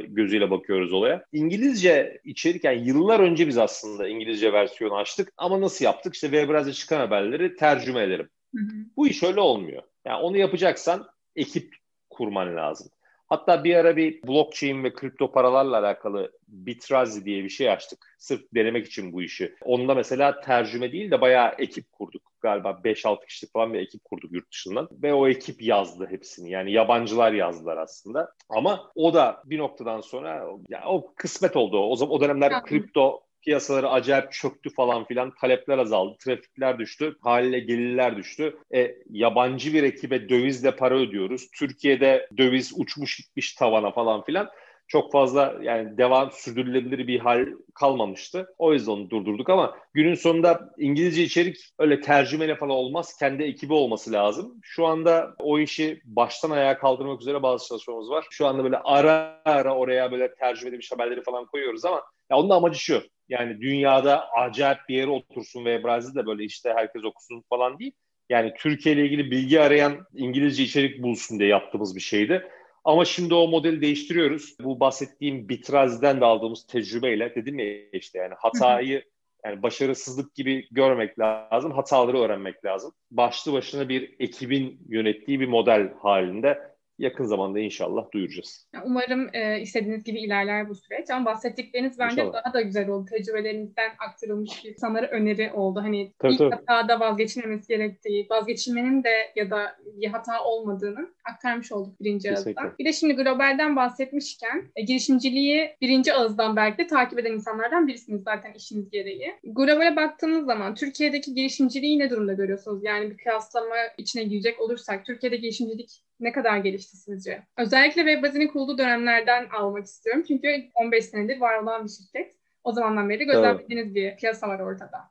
gözüyle bakıyoruz olaya. İngilizce içerik yani yıllar önce biz aslında İngilizce versiyonu açtık ama nasıl yaptık? İşte Webrazz'e çıkan haberleri tercüme edelim. Hı hı. Bu iş öyle olmuyor. Yani onu yapacaksan ekip kurman lazım. Hatta bir ara bir blockchain ve kripto paralarla alakalı Bitrazi diye bir şey açtık. Sırf denemek için bu işi. Onda mesela tercüme değil de bayağı ekip kurduk. Galiba 5-6 kişilik falan bir ekip kurduk yurt dışından. Ve o ekip yazdı hepsini. Yani yabancılar yazdılar aslında. Ama o da bir noktadan sonra ya o kısmet oldu. O zaman o dönemler kripto piyasaları acayip çöktü falan filan. Talepler azaldı, trafikler düştü, haliyle gelirler düştü. E, yabancı bir ekibe dövizle para ödüyoruz. Türkiye'de döviz uçmuş gitmiş tavana falan filan çok fazla yani devam sürdürülebilir bir hal kalmamıştı. O yüzden onu durdurduk ama günün sonunda İngilizce içerik öyle tercümeyle falan olmaz. Kendi ekibi olması lazım. Şu anda o işi baştan ayağa kaldırmak üzere bazı çalışmamız var. Şu anda böyle ara ara oraya böyle tercüme edilmiş haberleri falan koyuyoruz ama ya onun da amacı şu. Yani dünyada acayip bir yere otursun ve Brazil böyle işte herkes okusun falan değil. Yani Türkiye ile ilgili bilgi arayan İngilizce içerik bulsun diye yaptığımız bir şeydi. Ama şimdi o modeli değiştiriyoruz. Bu bahsettiğim Bitraz'den de aldığımız tecrübeyle dedim ya işte yani hatayı yani başarısızlık gibi görmek lazım. Hataları öğrenmek lazım. Başlı başına bir ekibin yönettiği bir model halinde yakın zamanda inşallah duyuracağız. Umarım e, istediğiniz gibi ilerler bu süreç. Ama bahsettikleriniz bence inşallah. daha da güzel oldu. Tecrübelerinizden aktarılmış bir sanırım öneri oldu. Hani tabii, ilk tabii. hatada vazgeçilmemesi gerektiği, vazgeçilmenin de ya da bir hata olmadığını aktarmış olduk birinci ağızdan. Bir de şimdi globalden bahsetmişken e, girişimciliği birinci ağızdan belki de takip eden insanlardan birisiniz zaten işiniz gereği. Globale baktığınız zaman Türkiye'deki girişimciliği ne durumda görüyorsunuz? Yani bir kıyaslama içine girecek olursak Türkiye'de girişimcilik ne kadar gelişti sizce? Özellikle WebBazi'nin kurulduğu dönemlerden almak istiyorum. Çünkü 15 senedir var olan bir şirket. O zamandan beri gözlemlediğiniz bir piyasa var ortada.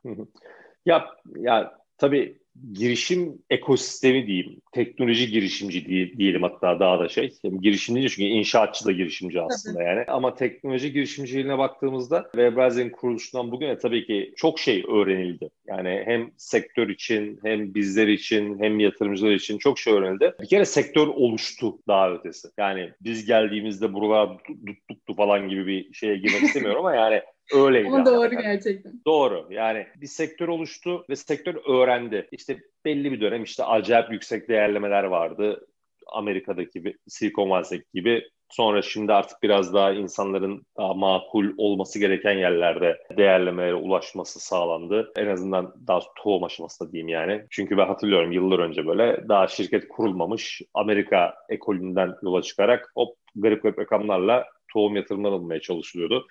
Ya, ya tabii girişim ekosistemi diyeyim, teknoloji girişimci diyelim hatta daha da şey. Yani girişim değil çünkü inşaatçı da girişimci aslında tabii. yani. Ama teknoloji girişimciliğine baktığımızda Webrazi'nin kuruluşundan bugüne tabii ki çok şey öğrenildi. Yani hem sektör için hem bizler için hem yatırımcılar için çok şey öğrenildi. Bir kere sektör oluştu daha ötesi. Yani biz geldiğimizde buralar tuttuktu falan gibi bir şeye girmek istemiyorum ama yani [laughs] Öyleydi. Ama doğru yani. gerçekten. Doğru. Yani bir sektör oluştu ve sektör öğrendi. İşte belli bir dönem işte acayip yüksek değerlemeler vardı. Amerika'daki Silikon Vadisi gibi. Sonra şimdi artık biraz daha insanların daha makul olması gereken yerlerde değerlemelere ulaşması sağlandı. En azından daha tohum aşamasında diyeyim yani. Çünkü ben hatırlıyorum yıllar önce böyle daha şirket kurulmamış Amerika ekolünden yola çıkarak hop garip garip rakamlarla tohum yatırımlar alınmaya çalışılıyordu.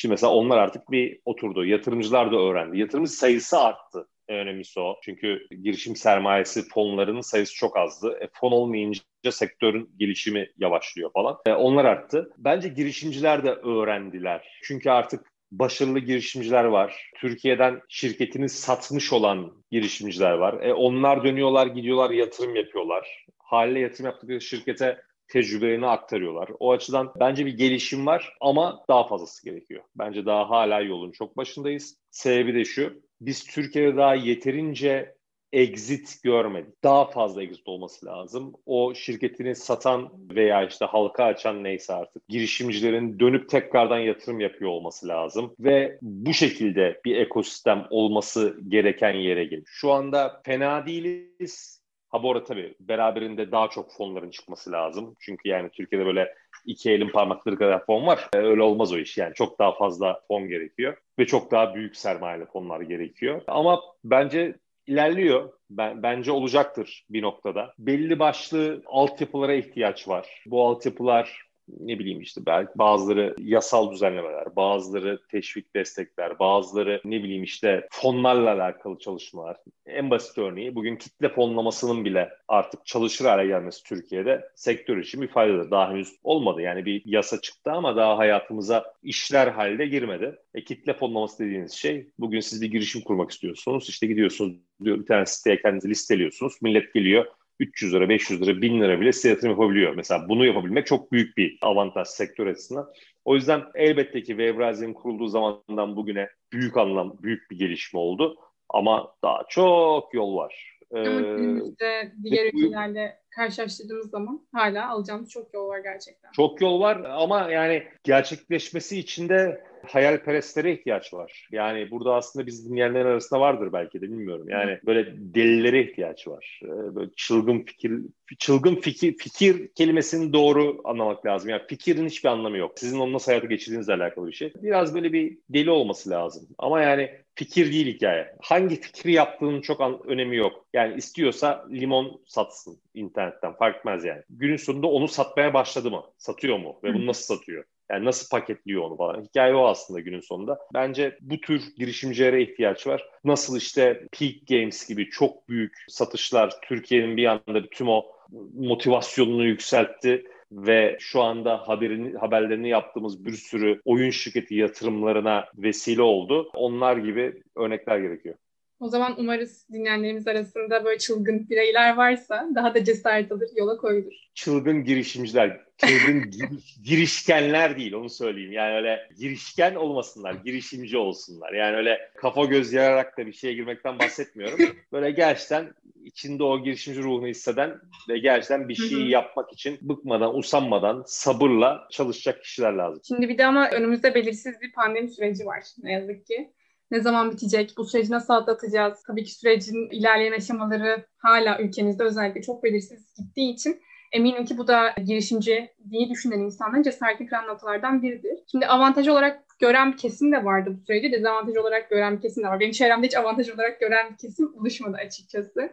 Şimdi mesela onlar artık bir oturdu. Yatırımcılar da öğrendi. Yatırımcı sayısı arttı. En önemlisi o. Çünkü girişim sermayesi fonlarının sayısı çok azdı. E, fon olmayınca sektörün gelişimi yavaşlıyor falan. E, onlar arttı. Bence girişimciler de öğrendiler. Çünkü artık başarılı girişimciler var. Türkiye'den şirketini satmış olan girişimciler var. E, onlar dönüyorlar, gidiyorlar, yatırım yapıyorlar. Haliyle yatırım yaptıkları şirkete tecrübelerini aktarıyorlar. O açıdan bence bir gelişim var ama daha fazlası gerekiyor. Bence daha hala yolun çok başındayız. Sebebi de şu, biz Türkiye'de daha yeterince exit görmedik. Daha fazla exit olması lazım. O şirketini satan veya işte halka açan neyse artık girişimcilerin dönüp tekrardan yatırım yapıyor olması lazım ve bu şekilde bir ekosistem olması gereken yere gelir. Şu anda fena değiliz. Ha bu arada tabii beraberinde daha çok fonların çıkması lazım. Çünkü yani Türkiye'de böyle iki elin parmakları kadar fon var. Ee, öyle olmaz o iş yani. Çok daha fazla fon gerekiyor ve çok daha büyük sermayeli fonlar gerekiyor. Ama bence ilerliyor. Ben, bence olacaktır bir noktada. Belli başlı altyapılara ihtiyaç var. Bu altyapılar ne bileyim işte belki bazıları yasal düzenlemeler, bazıları teşvik destekler, bazıları ne bileyim işte fonlarla alakalı çalışmalar. En basit örneği bugün kitle fonlamasının bile artık çalışır hale gelmesi Türkiye'de sektör için bir faydadır. Daha henüz olmadı. Yani bir yasa çıktı ama daha hayatımıza işler halde girmedi. E, kitle fonlaması dediğiniz şey bugün siz bir girişim kurmak istiyorsunuz. İşte gidiyorsunuz bir tane siteye kendinizi listeliyorsunuz. Millet geliyor 300 lira, 500 lira, 1000 lira bile size yatırım yapabiliyor. Mesela bunu yapabilmek çok büyük bir avantaj sektör açısından. O yüzden elbette ki Webrazi'nin kurulduğu zamandan bugüne büyük anlam, büyük bir gelişme oldu. Ama daha çok yol var. Ama günümüzde diğer ülkelerle karşılaştırdığımız zaman hala alacağımız çok yol var gerçekten. Çok yol var ama yani gerçekleşmesi için de hayalperestlere ihtiyaç var. Yani burada aslında biz dinleyenlerin arasında vardır belki de bilmiyorum. Yani böyle delilere ihtiyaç var. Ee, böyle çılgın fikir çılgın fikir fikir kelimesini doğru anlamak lazım. Yani fikirin hiçbir anlamı yok. Sizin onu nasıl hayata geçirdiğinizle alakalı bir şey. Biraz böyle bir deli olması lazım. Ama yani fikir değil hikaye. Hangi fikri yaptığının çok an- önemi yok. Yani istiyorsa limon satsın internetten fark etmez yani. Günün sonunda onu satmaya başladı mı? Satıyor mu? Ve bunu nasıl satıyor? Yani nasıl paketliyor onu falan. Hikaye o aslında günün sonunda. Bence bu tür girişimcilere ihtiyaç var. Nasıl işte Peak Games gibi çok büyük satışlar Türkiye'nin bir anda tüm o motivasyonunu yükseltti ve şu anda haberini, haberlerini yaptığımız bir sürü oyun şirketi yatırımlarına vesile oldu. Onlar gibi örnekler gerekiyor. O zaman umarız dinleyenlerimiz arasında böyle çılgın bireyler varsa daha da cesaret alır, yola koyulur. Çılgın girişimciler, çılgın [laughs] giriş, girişkenler değil onu söyleyeyim. Yani öyle girişken olmasınlar, girişimci olsunlar. Yani öyle kafa göz yararak da bir şeye girmekten bahsetmiyorum. Böyle gerçekten içinde o girişimci ruhunu hisseden ve gerçekten bir şeyi yapmak için bıkmadan, usanmadan, sabırla çalışacak kişiler lazım. Şimdi bir de ama önümüzde belirsiz bir pandemi süreci var ne yazık ki ne zaman bitecek, bu süreci nasıl atlatacağız? Tabii ki sürecin ilerleyen aşamaları hala ülkemizde özellikle çok belirsiz gittiği için eminim ki bu da girişimci diye düşünen insanların cesaretini kıran noktalardan biridir. Şimdi avantaj olarak gören bir kesim de vardı bu süreci, dezavantaj olarak gören bir kesim de var. Benim çevremde hiç avantaj olarak gören bir kesim oluşmadı açıkçası.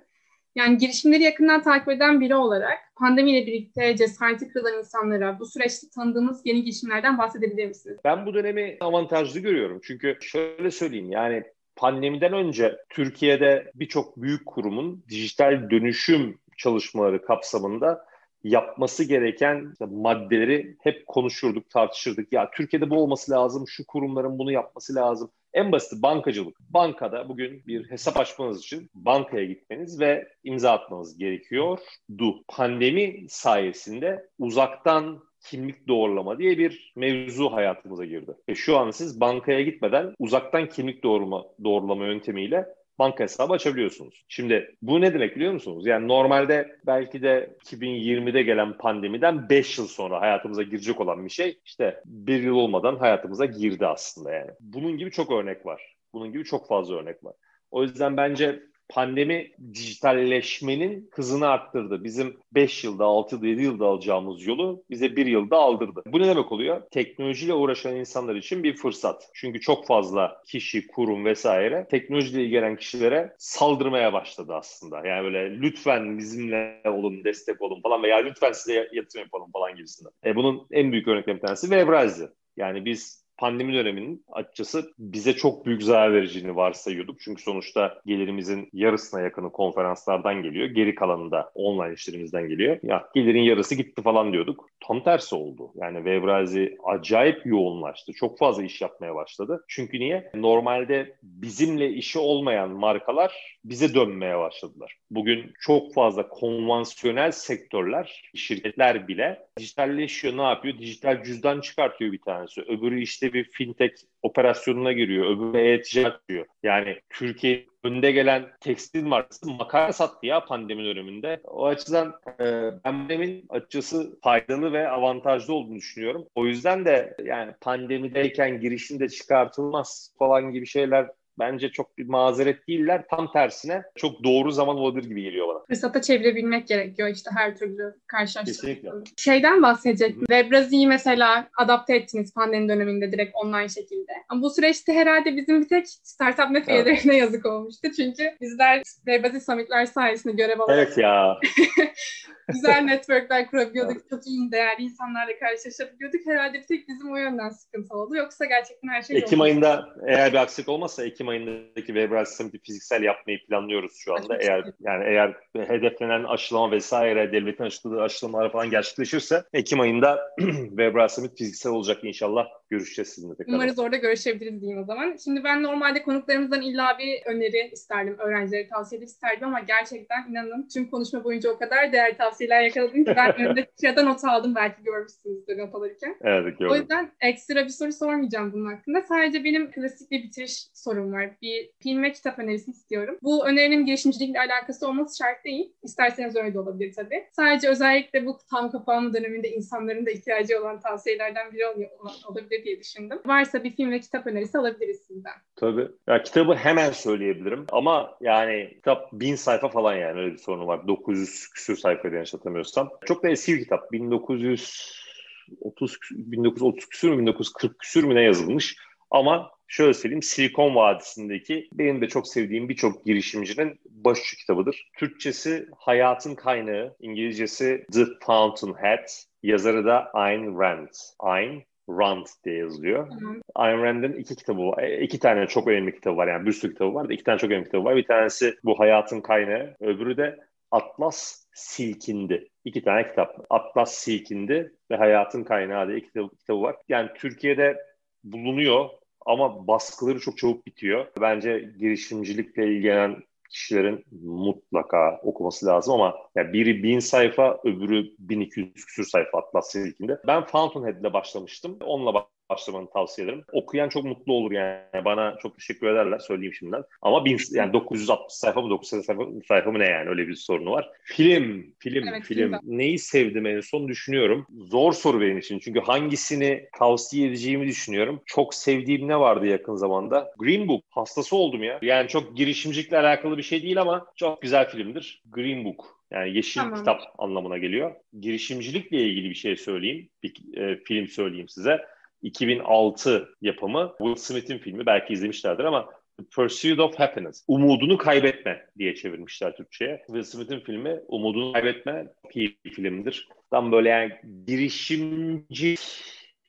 Yani girişimleri yakından takip eden biri olarak pandemiyle birlikte cesareti kırılan insanlara bu süreçte tanıdığımız yeni girişimlerden bahsedebilir misiniz? Ben bu dönemi avantajlı görüyorum. Çünkü şöyle söyleyeyim yani pandemiden önce Türkiye'de birçok büyük kurumun dijital dönüşüm çalışmaları kapsamında yapması gereken maddeleri hep konuşurduk, tartışırdık. Ya Türkiye'de bu olması lazım, şu kurumların bunu yapması lazım. En basit bankacılık. Bankada bugün bir hesap açmanız için bankaya gitmeniz ve imza atmanız gerekiyordu. Pandemi sayesinde uzaktan kimlik doğrulama diye bir mevzu hayatımıza girdi. E şu an siz bankaya gitmeden uzaktan kimlik doğrulama, doğrulama yöntemiyle banka hesabı açabiliyorsunuz. Şimdi bu ne demek biliyor musunuz? Yani normalde belki de 2020'de gelen pandemiden 5 yıl sonra hayatımıza girecek olan bir şey işte bir yıl olmadan hayatımıza girdi aslında yani. Bunun gibi çok örnek var. Bunun gibi çok fazla örnek var. O yüzden bence pandemi dijitalleşmenin hızını arttırdı. Bizim 5 yılda, 6 yılda, 7 yılda alacağımız yolu bize 1 yılda aldırdı. Bu ne demek oluyor? Teknolojiyle uğraşan insanlar için bir fırsat. Çünkü çok fazla kişi, kurum vesaire teknolojiyle ilgilenen kişilere saldırmaya başladı aslında. Yani böyle lütfen bizimle olun, destek olun falan veya lütfen size yatırım yapalım falan gibisinden. E bunun en büyük örneklerinden bir tanesi Webrazi. Yani biz pandemi döneminin açıkçası bize çok büyük zarar vereceğini varsayıyorduk. Çünkü sonuçta gelirimizin yarısına yakını konferanslardan geliyor. Geri kalanı da online işlerimizden geliyor. Ya gelirin yarısı gitti falan diyorduk. Tam tersi oldu. Yani Webrazi acayip yoğunlaştı. Çok fazla iş yapmaya başladı. Çünkü niye? Normalde bizimle işi olmayan markalar bize dönmeye başladılar. Bugün çok fazla konvansiyonel sektörler, şirketler bile dijitalleşiyor. Ne yapıyor? Dijital cüzdan çıkartıyor bir tanesi. Öbürü işte bir fintech operasyonuna giriyor. Öbürü e-ticaret diyor. Yani Türkiye önde gelen tekstil markası makara sattı ya pandemi döneminde. O açıdan e, ben pandeminin açıkçası faydalı ve avantajlı olduğunu düşünüyorum. O yüzden de yani pandemideyken girişinde çıkartılmaz falan gibi şeyler bence çok bir mazeret değiller. Tam tersine çok doğru zaman olabilir gibi geliyor bana. Fırsata çevirebilmek gerekiyor işte her türlü karşılaştırma. Şeyden bahsedecektim. Webrazi'yi mesela adapte ettiniz pandemi döneminde direkt online şekilde. Ama bu süreçte herhalde bizim bir tek Startup Net evet. [laughs] yazık olmuştu. Çünkü bizler Webrazi Summit'ler sayesinde görev alarak Evet ya. [laughs] güzel networkler kurabiliyorduk. Çok iyi, değerli insanlarla karşılaşabiliyorduk. Herhalde bir tek bizim o yönden sıkıntı oldu. Yoksa gerçekten her şey Ekim ayında eğer bir aksilik olmazsa Ekim ayındaki Weber Summit'i fiziksel yapmayı planlıyoruz şu anda. Eğer yani eğer hedeflenen aşılama vesaire devletin aşıladığı aşılamalar falan gerçekleşirse Ekim ayında [clears throat] Weber Summit fiziksel olacak inşallah görüşeceğiz sizinle tekrar. Umarız orada görüşebiliriz diyeyim o zaman. Şimdi ben normalde konuklarımızdan illa bir öneri isterdim, öğrencilere tavsiye isterdim ama gerçekten inanın tüm konuşma boyunca o kadar değerli tavsiyeler yakaladım ki ben [laughs] önünde sırada not aldım belki görmüşsünüzdür not alırken. Evet gördüm. O yüzden ekstra bir soru sormayacağım bunun hakkında. Sadece benim klasik bir bitiriş sorum var. Bir film ve kitap önerisi istiyorum. Bu önerinin girişimcilikle alakası olması şart değil. İsterseniz öyle de olabilir tabii. Sadece özellikle bu tam kapanma döneminde insanların da ihtiyacı olan tavsiyelerden biri olabilir diye düşündüm. Varsa bir film ve kitap önerisi alabiliriz sizden. Tabii. Ya kitabı hemen söyleyebilirim ama yani kitap bin sayfa falan yani öyle bir sorunu var. 900 küsür sayfa yanlış hatırlamıyorsam. Çok da eski bir kitap. 1930 1930 küsür mü 1940 küsür mü ne yazılmış. Ama şöyle söyleyeyim Silikon Vadisi'ndeki benim de çok sevdiğim birçok girişimcinin başucu kitabıdır. Türkçesi Hayatın Kaynağı, İngilizcesi The Fountainhead, yazarı da Ayn Rand. Ayn Rand diye yazılıyor. Hı. Ayn Rand'ın iki kitabı var. E, iki tane çok önemli kitabı var. Yani bir sürü kitabı var da iki tane çok önemli kitabı var. Bir tanesi bu Hayatın Kaynağı. Öbürü de Atlas Silkindi. İki tane kitap. Atlas Silkindi ve Hayatın Kaynağı diye iki kitabı var. Yani Türkiye'de bulunuyor ama baskıları çok çabuk bitiyor. Bence girişimcilikle ilgilenen kişilerin mutlaka okuması lazım ama yani biri bin sayfa öbürü 1200 küsür sayfa Atlas Silkindi. Ben Fountainhead'le başlamıştım. Onunla başlamanı tavsiye ederim. Okuyan çok mutlu olur yani. Bana çok teşekkür ederler söyleyeyim şimdiden. Ama bin, yani 960 sayfa mı 900 sayfa, sayfa mı ne yani öyle bir sorunu var. Film, film, evet, film. Filmden. Neyi sevdim en son düşünüyorum. Zor soru benim için. Çünkü hangisini tavsiye edeceğimi düşünüyorum. Çok sevdiğim ne vardı yakın zamanda? Green Book. Hastası oldum ya. Yani çok girişimcilikle alakalı bir şey değil ama çok güzel filmdir. Green Book. Yani yeşil tamam. kitap anlamına geliyor. Girişimcilikle ilgili bir şey söyleyeyim. Bir e, film söyleyeyim size. 2006 yapımı Will Smith'in filmi belki izlemişlerdir ama The Pursuit of Happiness. Umudunu kaybetme diye çevirmişler Türkçe'ye. Will Smith'in filmi Umudunu kaybetme bir filmdir. Tam böyle yani girişimci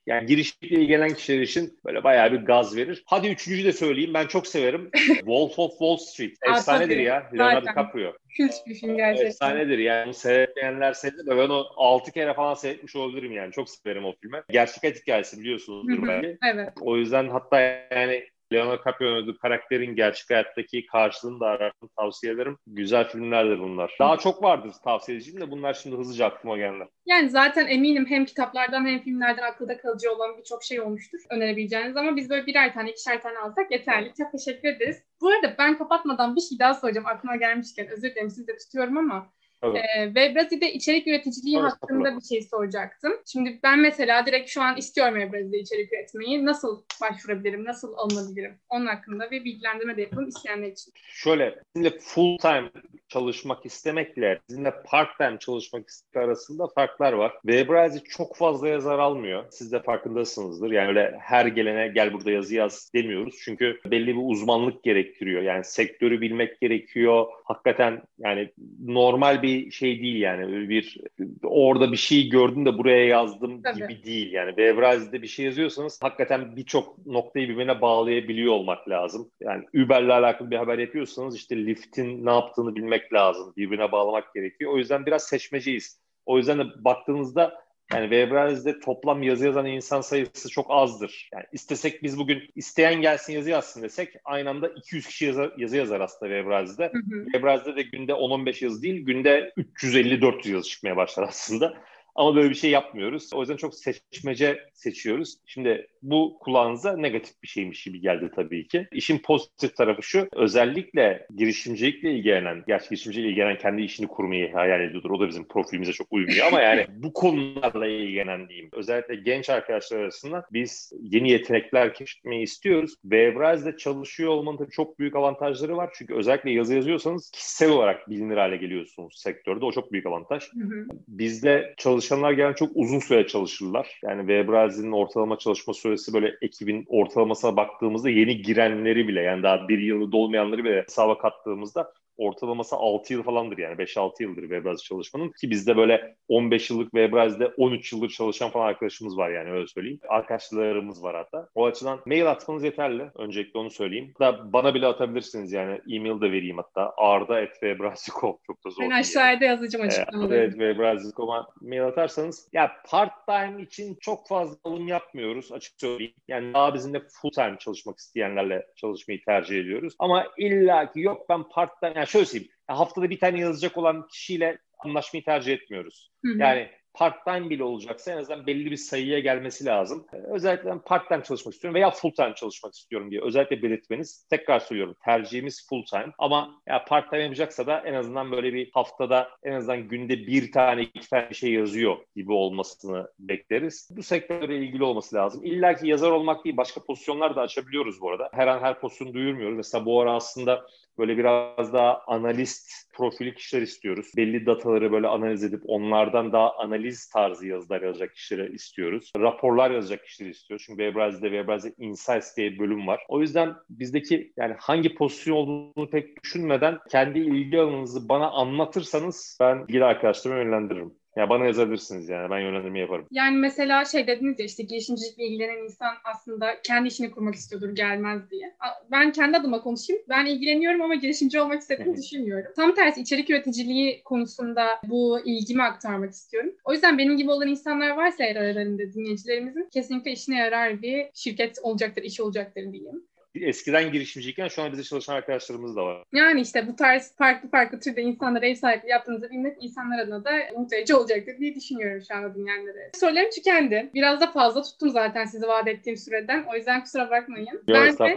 yani girişimle ilgilenen kişiler için böyle bayağı bir gaz verir. Hadi üçüncüyü de söyleyeyim. Ben çok severim. [laughs] Wolf of Wall Street. Efsanedir ya. Leonardo DiCaprio. Kült bir film gerçekten. Efsanedir yani. Seyretmeyenler seyredir. Ben onu 6 kere falan seyretmiş olabilirim yani. Çok severim o filmi. Gerçek hayat hikayesi biliyorsunuzdur belki. Evet. O yüzden hatta yani Leonardo DiCaprio oynadığı karakterin gerçek hayattaki karşılığını da ararsın tavsiye ederim. Güzel filmlerdir bunlar. Daha çok vardır tavsiye edeceğim de bunlar şimdi hızlıca aklıma geldi. Yani zaten eminim hem kitaplardan hem filmlerden akılda kalıcı olan birçok şey olmuştur önerebileceğiniz ama biz böyle birer tane ikişer tane alsak yeterli. Çok teşekkür ederiz. Bu arada ben kapatmadan bir şey daha soracağım aklıma gelmişken özür dilerim sizi de tutuyorum ama Evet. Ee, ve Brezilya'da içerik üreticiliği evet, hakkında bir şey soracaktım. Şimdi ben mesela direkt şu an istiyorum Brezilya'da içerik üretmeyi. Nasıl başvurabilirim? Nasıl alınabilirim? Onun hakkında bir bilgilendirme de yapalım isteyenler için. Şöyle, şimdi full time çalışmak istemekle sizinle part-time çalışmak istemek arasında farklar var. Webrazi çok fazla yazar almıyor. Siz de farkındasınızdır. Yani öyle her gelene gel burada yazı yaz demiyoruz. Çünkü belli bir uzmanlık gerektiriyor. Yani sektörü bilmek gerekiyor. Hakikaten yani normal bir şey değil yani. Bir orada bir şey gördüm de buraya yazdım Tabii. gibi değil. Yani Webrazi'de bir şey yazıyorsanız hakikaten birçok noktayı birbirine bağlayabiliyor olmak lazım. Yani Uber'le alakalı bir haber yapıyorsanız işte Lyft'in ne yaptığını bilmek lazım. Birbirine bağlamak gerekiyor. O yüzden biraz seçmeceyiz. O yüzden de baktığınızda yani Webrazi'de toplam yazı yazan insan sayısı çok azdır. Yani istesek biz bugün isteyen gelsin yazı yazsın desek aynı anda 200 kişi yazı, yazı yazar aslında Webrazi'de. Webrazi'de de günde 10-15 yazı değil günde 350-400 yazı çıkmaya başlar aslında. Ama böyle bir şey yapmıyoruz. O yüzden çok seçmece seçiyoruz. Şimdi bu kulağınıza negatif bir şeymiş gibi geldi tabii ki. İşin pozitif tarafı şu. Özellikle girişimcilikle ilgilenen, gerçi girişimcilikle ilgilenen kendi işini kurmayı hayal ediyordur. O da bizim profilimize çok uymuyor ama yani [laughs] bu konularla ilgilenen diyeyim. Özellikle genç arkadaşlar arasında biz yeni yetenekler keşfetmeyi istiyoruz. Webraz'de çalışıyor olmanın tabii çok büyük avantajları var. Çünkü özellikle yazı yazıyorsanız kişisel olarak bilinir hale geliyorsunuz sektörde. O çok büyük avantaj. Hı hı. Bizde çalışanlar gelen çok uzun süre çalışırlar. Yani Webraz'in ortalama çalışma süresi böyle ekibin ortalamasına baktığımızda yeni girenleri bile yani daha bir yılı dolmayanları bile hesaba kattığımızda ortalaması 6 yıl falandır yani 5-6 yıldır Webrazi çalışmanın ki bizde böyle 15 yıllık Webrazi'de 13 yıldır çalışan falan arkadaşımız var yani öyle söyleyeyim. Arkadaşlarımız var hatta. O açıdan mail atmanız yeterli. Öncelikle onu söyleyeyim. Da bana bile atabilirsiniz yani e-mail de vereyim hatta. arda.webrazi.com çok da zor. Ben aşağıda yani. yazacağım açıklamaları. Evet webrazi.com'a mail atarsanız ya part time için çok fazla alım yapmıyoruz açık söyleyeyim. Yani daha bizimle full time çalışmak isteyenlerle çalışmayı tercih ediyoruz. Ama illaki yok ben part time yani şöyle söyleyeyim. Haftada bir tane yazacak olan kişiyle anlaşmayı tercih etmiyoruz. Hı hı. Yani part-time bile olacaksa en azından belli bir sayıya gelmesi lazım. Ee, özellikle ben part-time çalışmak istiyorum veya full-time çalışmak istiyorum diye özellikle belirtmeniz. Tekrar söylüyorum tercihimiz full-time ama ya part-time yapacaksa da en azından böyle bir haftada en azından günde bir tane iki tane bir şey yazıyor gibi olmasını bekleriz. Bu sektörle ilgili olması lazım. İlla ki yazar olmak değil başka pozisyonlar da açabiliyoruz bu arada. Her an her pozisyonu duyurmuyoruz. Mesela bu ara aslında böyle biraz daha analist profili kişiler istiyoruz. Belli dataları böyle analiz edip onlardan daha analiz tarzı yazılar yazacak kişileri istiyoruz. Raporlar yazacak kişileri istiyoruz. Çünkü Webrazi'de Webrazi Insights diye bir bölüm var. O yüzden bizdeki yani hangi pozisyon olduğunu pek düşünmeden kendi ilgi alanınızı bana anlatırsanız ben ilgili arkadaşlarımı yönlendiririm. Ya bana yazabilirsiniz yani ben yönlendirme yaparım. Yani mesela şey dediniz ya işte girişimcilikle ilgilenen insan aslında kendi işini kurmak istiyordur gelmez diye. Ben kendi adıma konuşayım. Ben ilgileniyorum ama girişimci olmak istediğimi düşünmüyorum. Tam tersi içerik üreticiliği konusunda bu ilgimi aktarmak istiyorum. O yüzden benim gibi olan insanlar varsa eğer aralarında dinleyicilerimizin kesinlikle işine yarar bir şirket olacaktır, iş olacaktır diyeyim eskiden girişimciyken şu an bize çalışan arkadaşlarımız da var. Yani işte bu tarz farklı farklı türde insanlara ev sahipliği yaptığınızı bilmek insanlar adına da umut verici olacaktır diye düşünüyorum şu anda dinleyenlere. Sorularım tükendi. Biraz da fazla tuttum zaten sizi vaat ettiğim süreden. O yüzden kusura bakmayın. Yok, Bence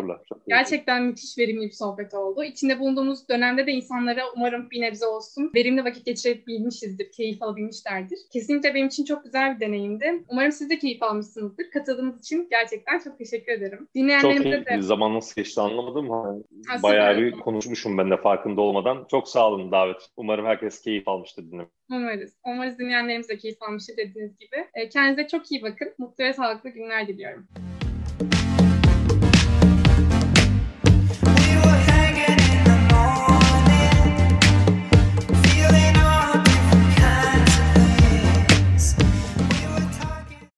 gerçekten müthiş verimli bir sohbet oldu. İçinde bulunduğumuz dönemde de insanlara umarım bir nebze olsun verimli vakit geçirebilmişizdir, keyif alabilmişlerdir. Kesinlikle benim için çok güzel bir deneyimdi. Umarım siz de keyif almışsınızdır. Katıldığınız için gerçeklerden çok teşekkür ederim. Dinleyenlerimize de... zaman zaman nasıl geçti anlamadım. Ha, bayağı bir konuşmuşum ben de farkında olmadan. Çok sağ olun davet. Umarım herkes keyif almıştır dinlemek. Umarız. Umarız dinleyenlerimiz de keyif almıştır dediğiniz gibi. Kendinize çok iyi bakın. Mutlu ve sağlıklı günler diliyorum.